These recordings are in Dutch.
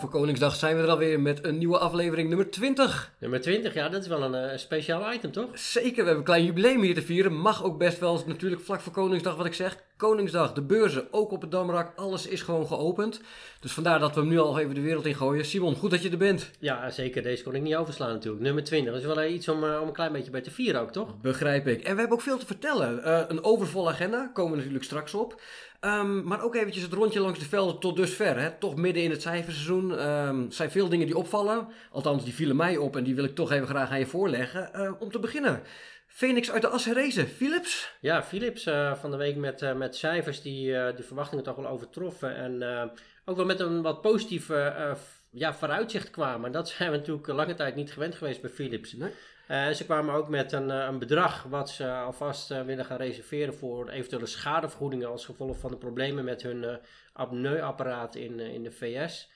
voor Koningsdag zijn we er alweer met een nieuwe aflevering nummer 20. Nummer 20, ja, dat is wel een uh, speciaal item, toch? Zeker, we hebben een klein jubileum hier te vieren. Mag ook best wel, natuurlijk vlak voor Koningsdag wat ik zeg. Koningsdag, de beurzen, ook op het Damrak, alles is gewoon geopend. Dus vandaar dat we hem nu al even de wereld in gooien. Simon, goed dat je er bent. Ja, zeker. Deze kon ik niet overslaan natuurlijk. Nummer 20, dat is wel iets om, uh, om een klein beetje bij te vieren ook, toch? Begrijp ik. En we hebben ook veel te vertellen. Uh, een overvolle agenda, komen we natuurlijk straks op. Um, maar ook eventjes het rondje langs de velden tot dusver. Hè. Toch midden in het cijferseizoen um, zijn veel dingen die opvallen. Althans, die vielen mij op en die wil ik toch even graag aan je voorleggen. Uh, om te beginnen, Phoenix uit de as herrezen. Philips? Ja, Philips uh, van de week met, uh, met cijfers die de verwachtingen toch wel overtroffen. En ook wel met een wat positieve ja, vooruitzicht kwamen. Dat zijn we natuurlijk lange tijd niet gewend geweest bij Philips. Nee. Uh, ze kwamen ook met een, een bedrag wat ze alvast uh, willen gaan reserveren voor eventuele schadevergoedingen als gevolg van de problemen met hun uh, apneuapparaat in, in de VS.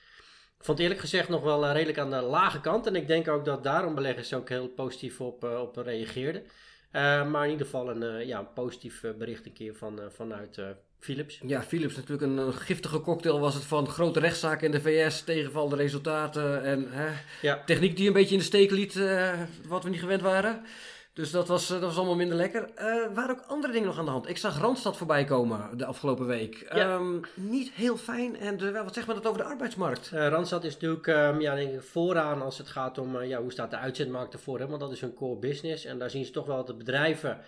Ik vond eerlijk gezegd nog wel redelijk aan de lage kant en ik denk ook dat daarom beleggers ook heel positief op, op reageerden. maar in ieder geval een, ja, positief bericht een keer van, vanuit Philips. Ja, Philips natuurlijk een, een, giftige cocktail was het van grote rechtszaken in de VS, tegenvallende resultaten en hè, ja. techniek die een beetje in de steek liet, uh, wat we niet gewend waren. Dus dat was, dat was allemaal minder lekker. Er uh, waren ook andere dingen nog aan de hand. Ik zag Randstad voorbij komen de afgelopen week. Ja. Um, niet heel fijn. En de, wat zegt men dat over de arbeidsmarkt? Uh, Randstad is natuurlijk um, ja, denk ik vooraan als het gaat om ja, hoe staat de uitzendmarkt ervoor. Hè? Want dat is hun core business. En daar zien ze toch wel dat de bedrijven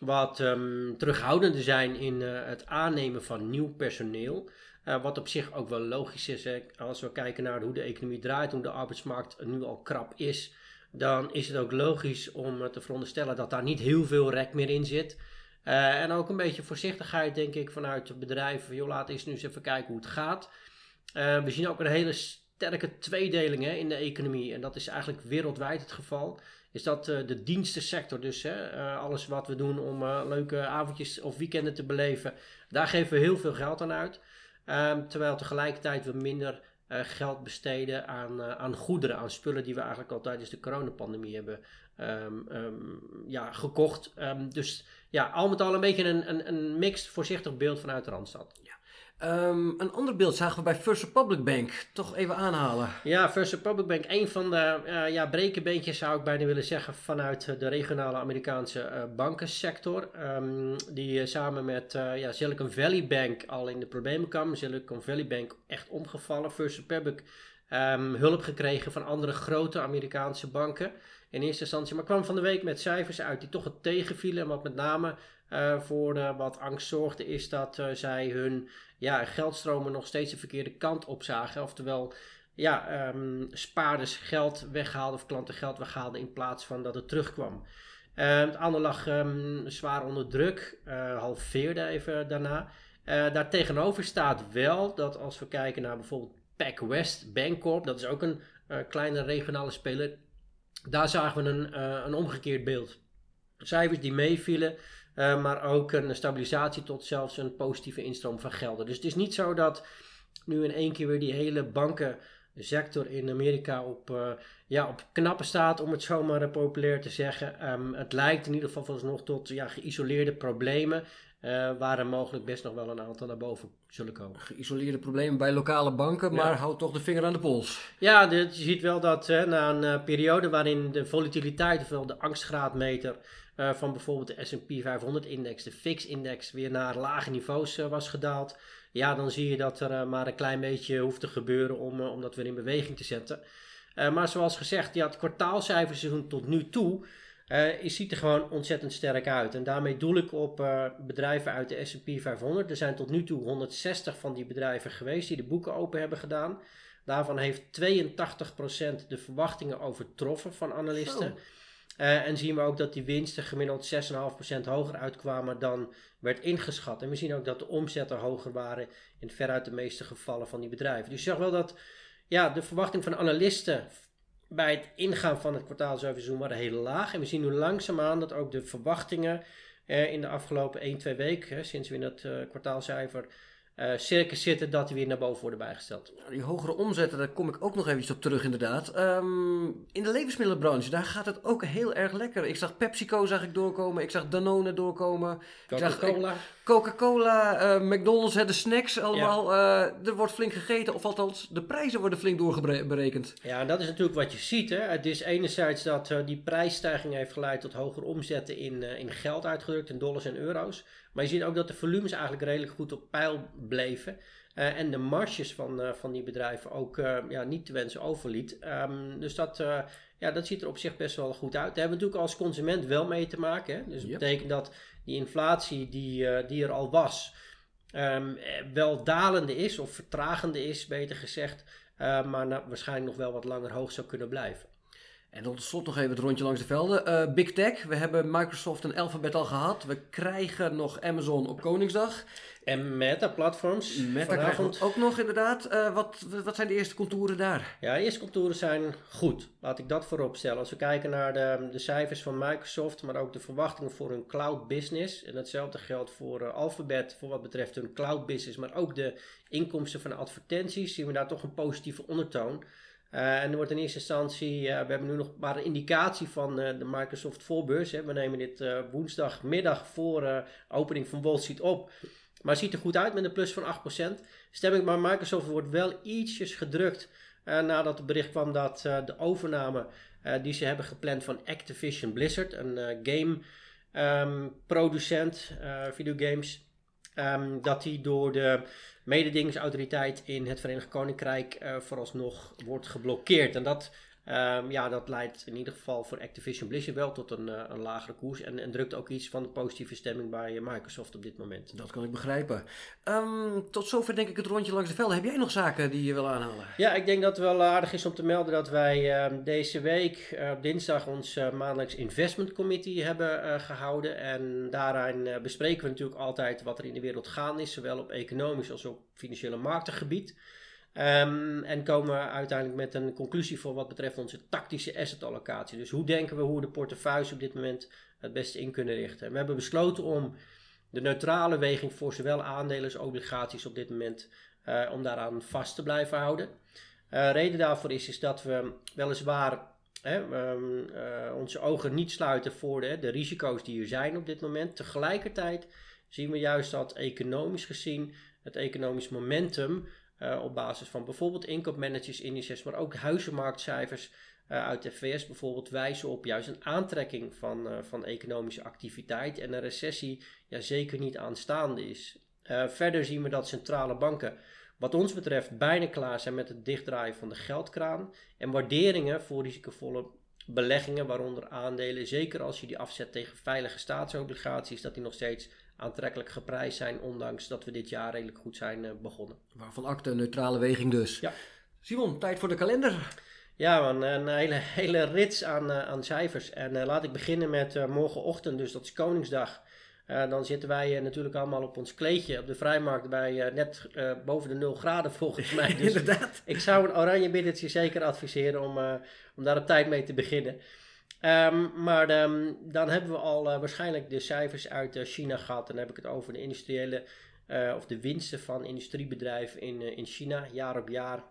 wat um, terughoudender zijn in uh, het aannemen van nieuw personeel. Uh, wat op zich ook wel logisch is. Als we kijken naar hoe de economie draait, hoe de arbeidsmarkt nu al krap is, dan is het ook logisch om te veronderstellen dat daar niet heel veel rek meer in zit. En ook een beetje voorzichtigheid, denk ik, vanuit bedrijf. Joh, laten we eens even kijken hoe het gaat. we zien ook een hele sterke tweedeling hè, in de economie. En dat is eigenlijk wereldwijd het geval is dat uh, de dienstensector. Dus hè, uh, alles wat we doen om uh, leuke avondjes of weekenden te beleven, daar geven we heel veel geld aan uit. Um, terwijl tegelijkertijd we minder geld besteden aan, aan goederen, aan spullen die we eigenlijk al tijdens de coronapandemie hebben um, um, ja, gekocht. dus ja, al met al een beetje een, een, een mixed, voorzichtig beeld vanuit de Randstad. Ja. Um, een ander beeld zagen we bij First Republic Bank. Toch even aanhalen. Ja, First Republic Bank. Een van de uh, ja, brekenbeentjes zou ik bijna willen zeggen vanuit de regionale Amerikaanse uh, bankensector. Um, die samen met ja, Silicon Valley Bank al in de problemen kwam. Silicon Valley Bank echt omgevallen. First Republic um, hulp gekregen van andere grote Amerikaanse banken in eerste instantie. Maar kwam van de week met cijfers uit die toch het tegenvielen. En wat met name uh, voor uh, wat angst zorgde, is dat uh, zij hun ja, geldstromen nog steeds de verkeerde kant op zagen. Oftewel, ja, um, spaarders geld weghaalden of klanten geld weghaalden in plaats van dat het terugkwam. het andere lag um, zwaar onder druk, halveerde even daarna. daar tegenover staat wel dat als we kijken naar bijvoorbeeld PacWest Bancorp, dat is ook een kleine regionale speler, daar zagen we een, een omgekeerd beeld. Cijfers die meevielen, uh, maar ook een stabilisatie tot zelfs een positieve instroom van gelden. Dus het is niet zo dat nu in één keer weer die hele bankensector in Amerika op, uh, ja, op knappen staat, om het zomaar uh, populair te zeggen. Um, het lijkt in ieder geval volgens tot ja, geïsoleerde problemen. Uh, waar er mogelijk best nog wel een aantal naar boven zullen. Geïsoleerde problemen bij lokale banken, maar houd toch de vinger aan de pols. Ja, dit, je ziet wel dat na een periode waarin de volatiliteit, ofwel de angstgraadmeter, uh, van bijvoorbeeld de S&P 500-index, de FIX-index, weer naar lage niveaus uh, was gedaald. Ja, dan zie je dat er maar een klein beetje hoeft te gebeuren om, om dat weer in beweging te zetten. maar zoals gezegd, ja, het kwartaalcijferseizoen tot nu toe is, ziet er gewoon ontzettend sterk uit. En daarmee doel ik op bedrijven uit de S&P 500. Er zijn tot nu toe 160 van die bedrijven geweest die de boeken open hebben gedaan. Daarvan heeft 82% de verwachtingen overtroffen van analisten. Uh, en zien we ook dat die winsten gemiddeld 6,5% hoger uitkwamen dan werd ingeschat. En we zien ook dat de omzetten hoger waren in veruit de meeste gevallen van die bedrijven. Dus je zag wel dat ja, de verwachting van analisten bij het ingaan van het kwartaalcijferseizoen waren heel laag. En we zien nu langzaamaan dat ook de verwachtingen uh, in de afgelopen 1, 2 weken, sinds we in het uh, kwartaalcijfer uh, circus zitten dat die weer naar boven worden bijgesteld. die hogere omzetten, daar kom ik ook nog even op terug inderdaad. Ehm, in de levensmiddelenbranche, daar gaat het ook heel erg lekker. Ik zag PepsiCo zag ik doorkomen, ik zag Danone doorkomen. Coca-Cola. Coca-Cola, uh, McDonald's, de snacks allemaal. Uh, er wordt flink gegeten, of althans de prijzen worden flink doorberekend. Ja, en dat is natuurlijk wat je ziet. Hè. Het is enerzijds dat die prijsstijging heeft geleid tot hogere omzetten in, in geld uitgedrukt, in dollars en euro's. Maar je ziet ook dat de volumes eigenlijk redelijk goed op peil bleven. Uh, en de marges van, uh, van die bedrijven ook uh, ja, niet te wensen overliet. Um, dus dat, ja, dat ziet er op zich best wel goed uit. Daar hebben we natuurlijk als consument wel mee te maken. Hè? Dus dat betekent dat die inflatie die, die er al was, um, wel dalende is of vertragende is, beter gezegd. maar nou, waarschijnlijk nog wel wat langer hoog zou kunnen blijven. En tot slot nog even het rondje langs de velden. Uh, Big Tech, we hebben Microsoft en Alphabet al gehad. We krijgen nog Amazon op Koningsdag. En Meta Platforms. Meta ook nog inderdaad. Uh, wat, wat zijn de eerste contouren daar? Ja, de eerste contouren zijn goed. Laat ik dat voorop stellen. Als we kijken naar de, de cijfers van Microsoft, maar ook de verwachtingen voor hun cloud business. En hetzelfde geldt voor uh, Alphabet voor wat betreft hun cloud business, maar ook de inkomsten van advertenties. Zien we daar toch een positieve ondertoon. Uh, en er wordt in eerste instantie, we hebben nu nog maar een indicatie van uh, de Microsoft voorbeurs. Hè. We nemen dit woensdagmiddag voor opening van Wall Street op. Maar het ziet er goed uit met een plus van 8%. Stemming bij Microsoft wordt wel ietsjes gedrukt nadat het bericht kwam dat de overname die ze hebben gepland van Activision Blizzard, een game um, producent, videogames, um, dat die door de mededingingsautoriteit in het Verenigd Koninkrijk uh, vooralsnog wordt geblokkeerd. En dat, um, ja, dat leidt in ieder geval voor Activision Blizzard wel tot een, uh, een lagere koers. En, en, drukt ook iets van de positieve stemming bij uh, Microsoft op dit moment. Dat kan ik begrijpen. Um, tot zover denk ik het rondje langs de velden. Heb jij nog zaken die je wil aanhalen? Ja, ik denk dat het wel aardig is om te melden dat wij uh, deze week op dinsdag ons maandelijks investment committee hebben gehouden. En daarin bespreken we natuurlijk altijd wat er in de wereld gaande is, zowel op economisch als op financiële marktengebied. Um, en komen we uiteindelijk met een conclusie voor wat betreft onze tactische asset allocatie. Dus hoe denken we hoe we de portefeuille op dit moment het beste in kunnen richten. En we hebben besloten om de neutrale weging voor zowel aandelen als obligaties op dit moment uh, om daaraan vast te blijven houden. Uh, reden daarvoor is, is dat we weliswaar hè, um, uh, onze ogen niet sluiten voor de, de risico's die er zijn op dit moment. Tegelijkertijd zien we juist dat economisch gezien het economisch momentum uh, op basis van bijvoorbeeld inkoopmanagers indices, maar ook huizenmarktcijfers uh, uit de VS bijvoorbeeld wijzen op juist een aantrekking van, uh, van economische activiteit en een recessie ja, zeker niet aanstaande is. verder zien we dat centrale banken wat ons betreft bijna klaar zijn met het dichtdraaien van de geldkraan en waarderingen voor risicovolle beleggingen, waaronder aandelen, zeker als je die afzet tegen veilige staatsobligaties, dat die nog steeds aantrekkelijk geprijsd zijn, ondanks dat we dit jaar redelijk goed zijn uh, begonnen. Waarvan acte, neutrale weging dus. Ja. Simon, tijd voor de kalender. Ja, man, een hele, hele rits aan, uh, aan cijfers. En uh, laat ik beginnen met morgenochtend, dus dat is Koningsdag. dan zitten wij natuurlijk allemaal op ons kleedje op de vrijmarkt bij net boven de 0 graden volgens mij. Dus Inderdaad. Ik zou een oranje bittertje zeker adviseren om, om daar op tijd mee te beginnen. Um, maar um, dan hebben we al uh, waarschijnlijk de cijfers uit uh, China gehad. Dan heb ik het over de industriële uh, of de winsten van industriebedrijven in, in China. Jaar op jaar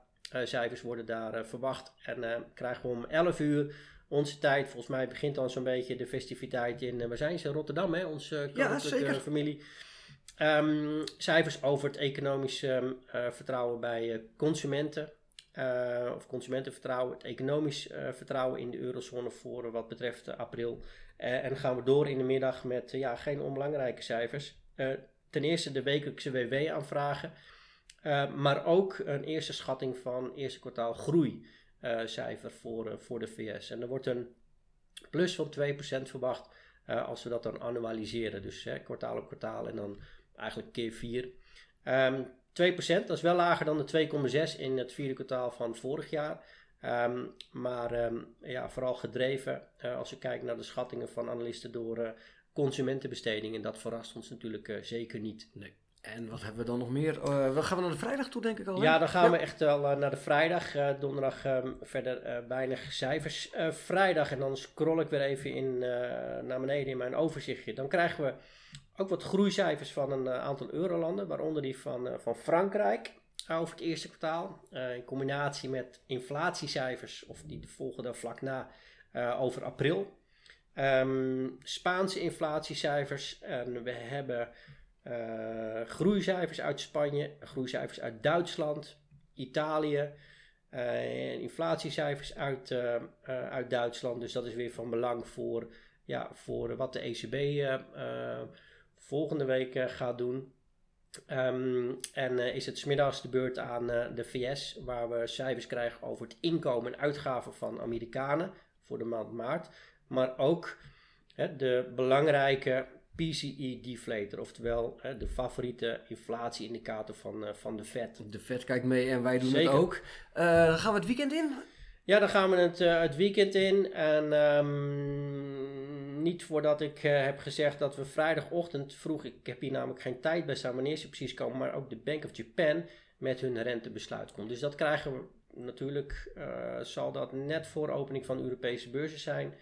cijfers worden daar verwacht. En krijgen we om 11 uur onze tijd. Volgens mij begint dan zo'n beetje de festiviteit in, waar zijn ze? Rotterdam, hè? Onze ja, familie. Um, cijfers over het economisch vertrouwen bij consumenten. Uh, of consumentenvertrouwen, het economisch uh, vertrouwen in de eurozone voor wat betreft uh, april. en gaan we door in de middag met ja, geen onbelangrijke cijfers. ten eerste de wekelijkse WW-aanvragen, maar ook een eerste schatting van eerste kwartaal groeicijfer voor, voor de VS. En er wordt een plus van 2% verwacht als we dat dan annualiseren. Dus kwartaal op kwartaal en dan eigenlijk keer 4. Um, ehm, 2%, dat is wel lager dan de 2,6 in het vierde kwartaal van vorig jaar. Um, maar um, ja, vooral gedreven uh, als je kijkt naar de schattingen van analisten door uh, consumentenbestedingen. Dat verrast ons natuurlijk uh, zeker niet. Nee. En wat hebben we dan nog meer? Uh, gaan we naar de vrijdag toe, denk ik al? Ja, dan gaan we echt wel naar de vrijdag. Donderdag um, verder weinig cijfers. vrijdag, en dan scroll ik weer even in, naar beneden in mijn overzichtje. Dan krijgen we ook wat groeicijfers van een aantal eurolanden, waaronder die van, van Frankrijk over het eerste kwartaal. in combinatie met inflatiecijfers, of die volgen dan vlak na, over april. Um, Spaanse inflatiecijfers. En we hebben uh, groeicijfers uit Spanje, groeicijfers uit Duitsland, Italië. En inflatiecijfers uit, uit Duitsland. Dus dat is weer van belang voor, ja, voor wat de ECB volgende week gaat doen. Um, en is het smiddags de beurt aan de VS, waar we cijfers krijgen over het inkomen en uitgaven van Amerikanen voor de maand maart maar ook hè, de belangrijke PCE-deflator, oftewel hè, de favoriete inflatie-indicator van, uh, van de Fed. De Fed kijkt mee en wij doen het ook. Uh, gaan we het weekend in? Ja, dan gaan we het, uh, het weekend in. En um, niet voordat ik heb gezegd dat we vrijdagochtend vroeg, ik heb hier namelijk geen tijd bij staan wanneer ze precies komen, maar ook de Bank of Japan met hun rentebesluit komt. Dus dat krijgen we natuurlijk, zal dat net voor opening van de Europese beurzen zijn.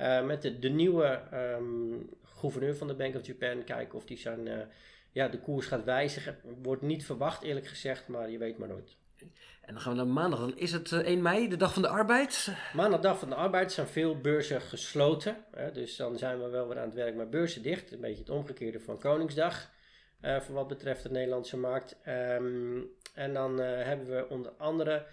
Uh, met de, de nieuwe um, gouverneur van de Bank of Japan kijken of die zijn, ja, de koers gaat wijzigen. Wordt niet verwacht eerlijk gezegd, maar je weet maar nooit. En dan gaan we naar maandag. Dan is het 1 eh, mei, de dag van de arbeid. Maandag, dag van de arbeid, zijn veel beurzen gesloten. Hè, dus dan zijn we wel weer aan het werk, maar beurzen dicht. Een beetje het omgekeerde van Koningsdag. Uh, voor wat betreft de Nederlandse markt. Um, en dan uh, hebben we onder andere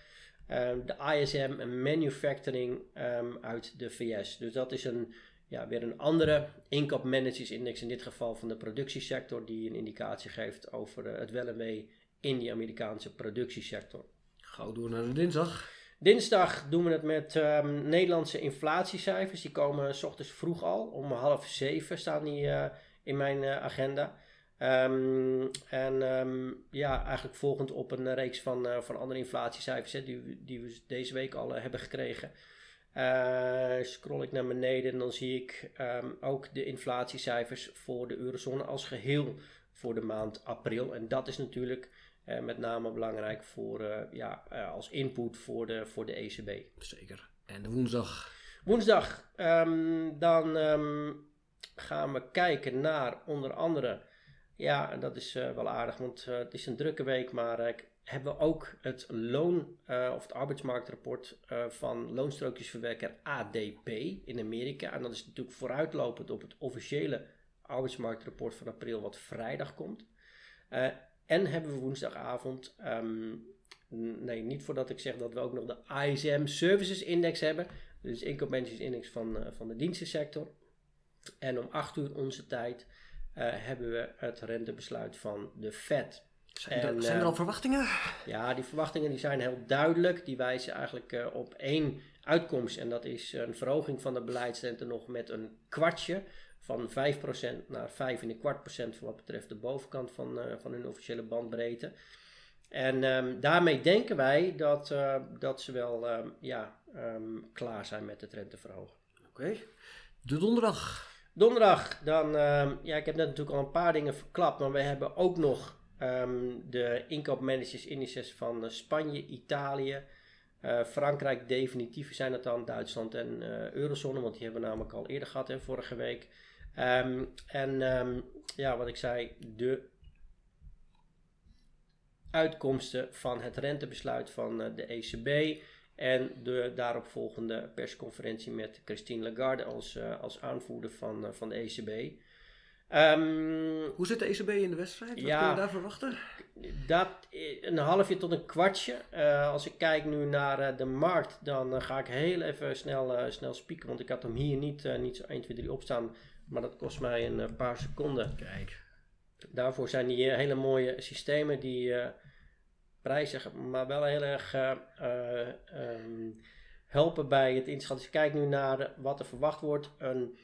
Ehm, de ISM manufacturing um, uit de VS. Dus dat is een, ja, weer een andere income managers index, in dit geval van de productiesector, die een indicatie geeft over het wel en mee in die Amerikaanse productiesector. Gauw door naar de dinsdag. Dinsdag doen we het met um, Nederlandse inflatiecijfers. Die komen s ochtends vroeg al. Om half zeven staan die uh, in mijn uh, agenda. Um, en um, ja, eigenlijk volgend op een reeks van, uh, van andere inflatiecijfers hè, die, die we deze week al hebben gekregen. Scroll ik naar beneden en dan zie ik ook de inflatiecijfers voor de eurozone als geheel voor de maand april. En dat is natuurlijk met name belangrijk voor, ja, als input voor de, voor de ECB. Zeker. En de woensdag? Woensdag, dan gaan we kijken naar onder andere ja, dat is uh, wel aardig, want uh, het is een drukke week, maar uh, hebben we ook het loon of het arbeidsmarktrapport van loonstrookjesverwerker ADP in Amerika. En dat is natuurlijk vooruitlopend op het officiële arbeidsmarktrapport van april, wat vrijdag komt. En hebben we woensdagavond, um, nee, niet voordat ik zeg dat we ook nog de ISM Services Index hebben, dus Income Index van, van de dienstensector. En om 8 uur onze tijd uh, hebben we het rentebesluit van de Fed. Zijn, er, zijn er al eh, verwachtingen? Ja, die verwachtingen die zijn heel duidelijk. Die wijzen eigenlijk op één uitkomst. En dat is een verhoging van de beleidsrente nog met een kwartje. Van 5% naar 5,25% voor wat betreft de bovenkant van, uh, van hun officiële bandbreedte. En um, daarmee denken wij dat, uh, dat ze wel um, ja, um, klaar zijn met het renteverhogen. Oké. Okay. De donderdag. Donderdag, dan, ja, ik heb net natuurlijk al een paar dingen verklapt, maar we hebben ook nog um, de inkoopmanagers indices van uh, Spanje, Italië, uh, Frankrijk definitief zijn het dan, Duitsland en uh, Eurozone, want die hebben we namelijk al eerder gehad, hè, vorige week. Um, en um, ja, wat ik zei, de uitkomsten van het rentebesluit van de ECB. En de daaropvolgende persconferentie met Christine Lagarde als, uh, als aanvoerder van, uh, van de ECB. Um, ehm, Hoe zit de ECB in de wedstrijd? Wat ja, kunnen we daar verwachten? Dat, een halfje tot een kwartje. Uh, als ik kijk nu naar de markt, dan ga ik heel even snel, snel spieken. Want ik had hem hier niet, niet zo 1, 2, 3 opstaan. Maar dat kost mij een paar seconden. Kijk. Daarvoor zijn die hele mooie systemen die prijzig, maar wel heel erg uh, um, helpen bij het inschatten. Kijkt nu naar wat er verwacht wordt, een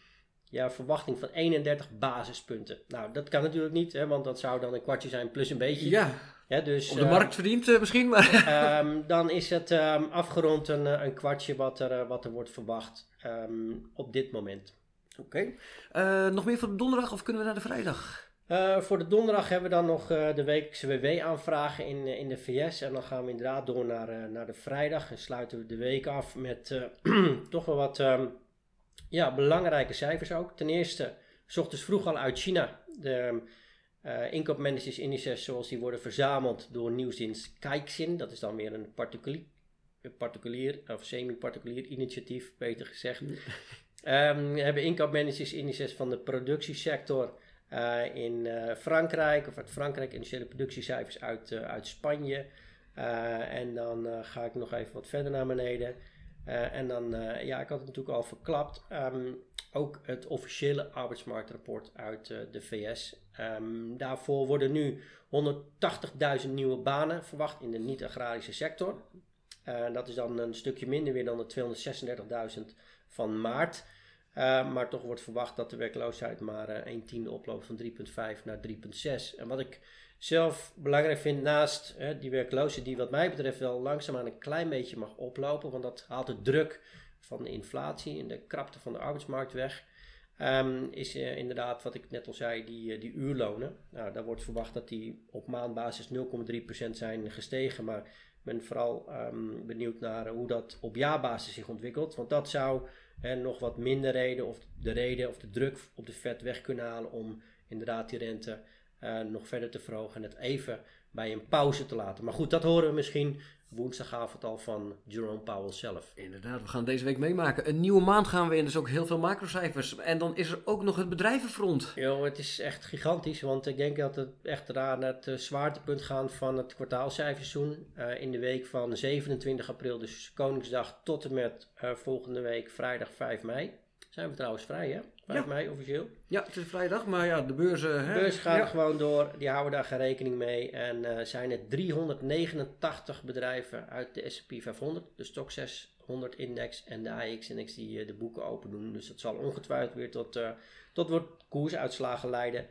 ja, verwachting van 31 basispunten. Nou, dat kan natuurlijk niet, hè, want dat zou dan een kwartje zijn plus een beetje. Ja, ja dus, op de markt verdient uh, misschien, maar... um, dan is het um, afgerond een, een kwartje wat er, wat er wordt verwacht op dit moment. Oké. Okay. nog meer voor de donderdag of kunnen we naar de vrijdag? Uh, voor de donderdag hebben we dan nog uh, de wekelijkse WW-aanvragen in, in de VS. En dan gaan we inderdaad door naar, naar de vrijdag. En sluiten we de week af met toch wel wat um, ja, belangrijke cijfers ook. Ten eerste s ochtends vroeg al uit China. De uh, inkoopmanagersindices zoals die worden verzameld door nieuwsdienst Kijkzin. Dat is dan weer een particulier, particulier of semi-particulier initiatief, beter gezegd. um, hebben inkoopmanagersindices van de productiesector uh, in uh, Frankrijk, of uit Frankrijk, initiële productiecijfers uit, uit Spanje. en dan ga ik nog even wat verder naar beneden. en dan, ja, ik had het natuurlijk al verklapt. Um, ook het officiële arbeidsmarktrapport uit de VS. Um, daarvoor worden nu 180.000 nieuwe banen verwacht in de niet-agrarische sector. Dat is dan een stukje minder weer dan de 236.000 van maart. Uh, maar toch wordt verwacht dat de werkloosheid maar uh, 1 tiende oploopt van 3,5 naar 3,6. En wat ik zelf belangrijk vind naast die werkloosheid, die wat mij betreft wel langzaamaan een klein beetje mag oplopen, want dat haalt de druk van de inflatie en de krapte van de arbeidsmarkt weg. Um, is uh, inderdaad, wat ik net al zei, die, die uurlonen. Nou, daar wordt verwacht dat die op maandbasis 0,3% zijn gestegen. Maar ik ben vooral um, benieuwd naar hoe dat op jaarbasis zich ontwikkelt. Want dat zou hè, nog wat minder reden of de reden of de druk op de vet weg kunnen halen om inderdaad die rente uh, nog verder te verhogen en het even bij een pauze te laten. Maar goed, dat horen we misschien woensdagavond al van Jerome Powell zelf. Inderdaad, we gaan deze week meemaken. Een nieuwe maand gaan we in, dus ook heel veel macrocijfers. En dan is er ook nog het bedrijvenfront. Jo, het is echt gigantisch, want ik denk dat het echt aan het uh, zwaartepunt gaat van het kwartaalcijferseizoen. Uh, in de week van 27 april, dus Koningsdag, tot en met uh, volgende week vrijdag 5 mei. Zijn we trouwens vrij, hè? 5 ja. mei officieel. Ja, het is vrijdag, maar ja, de beurzen... De beurs gaat ja. gewoon door, die houden daar geen rekening mee. En uh, zijn het 389 bedrijven uit de S&P 500, de Stock 600 index en de AX-index die uh, de boeken open doen. Dus dat zal ongetwijfeld weer tot, uh, tot wat koersuitslagen leiden.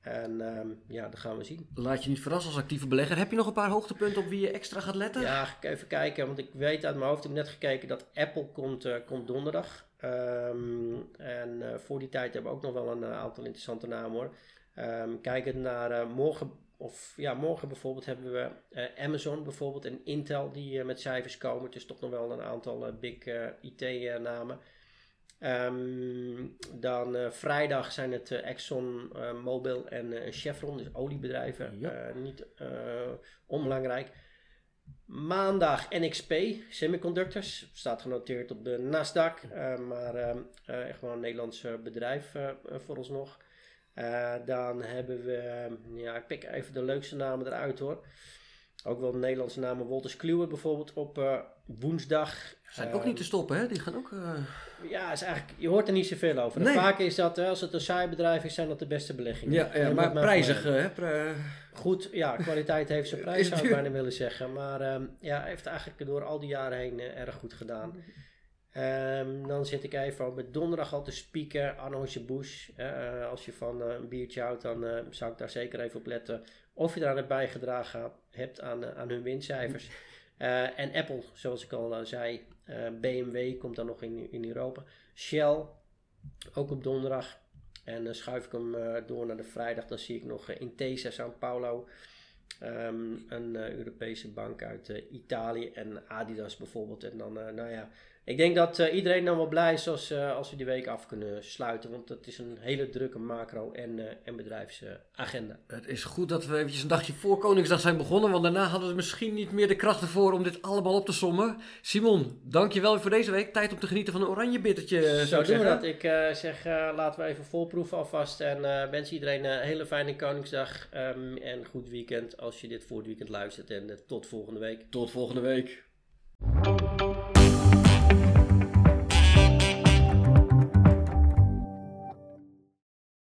En um, ja, dat gaan we zien. Laat je niet verrassen als actieve belegger. Heb je nog een paar hoogtepunten op wie je extra gaat letten? Ja, even kijken. Want ik weet uit mijn hoofd, ik heb net gekeken dat Apple komt, komt donderdag. Um, en uh, voor die tijd hebben we ook nog wel een uh, aantal interessante namen hoor. Um, kijkend naar morgen, of ja, morgen bijvoorbeeld hebben we Amazon bijvoorbeeld en Intel die met cijfers komen. Dus toch nog wel een aantal big IT-namen. Um, dan uh, vrijdag zijn het uh, Exxon uh, Mobil en Chevron, dus oliebedrijven. Ja. niet onbelangrijk. Maandag NXP, Semiconductors, staat genoteerd op de Nasdaq, maar ehm, echt wel een Nederlands bedrijf vooralsnog. dan hebben we, ja, ik pik even de leukste namen eruit hoor. Ook wel de Nederlandse namen, Wolters Kluwer bijvoorbeeld op woensdag. Zijn ook niet te stoppen, hè? Die gaan ook. Uh... Ja, is eigenlijk, je hoort er niet zoveel over. Nee. Vaak is dat, als het een saai bedrijf is, zijn dat de beste beleggingen. Ja, ja maar prijzig, hè? Goed, ja, kwaliteit heeft zijn prijs, zou ik bijna willen zeggen. Maar um, ja, heeft eigenlijk door al die jaren heen erg goed gedaan. Um, dan zit ik even met donderdag al te spieken. Busch. Uh, als je van een biertje houdt, dan zou ik daar zeker even op letten. Of je daar aan bijgedragen hebt aan, aan hun winstcijfers. Uh, en Apple, zoals ik al uh, zei, BMW komt dan nog in, in Europa. Shell, ook op donderdag. En schuif ik hem door naar de vrijdag. Dan zie ik nog Intesa San Paulo. Um, een Europese bank uit Italië. En Adidas bijvoorbeeld. En dan, nou ja, ik denk dat uh, iedereen dan wel blij is als, uh, als we die week af kunnen sluiten. Want het is een hele drukke macro- en, uh, en bedrijfsagenda. het is goed dat we eventjes een dagje voor Koningsdag zijn begonnen. Want daarna hadden we misschien niet meer de krachten voor om dit allemaal op te sommen. Simon, dankjewel voor deze week. Tijd om te genieten van een oranje bittertje. Zo doen we dat. Ik zeg, laten we even volproeven alvast. En wens iedereen een hele fijne Koningsdag. Um, en goed weekend als je dit voor het weekend luistert. En tot volgende week. Tot volgende week.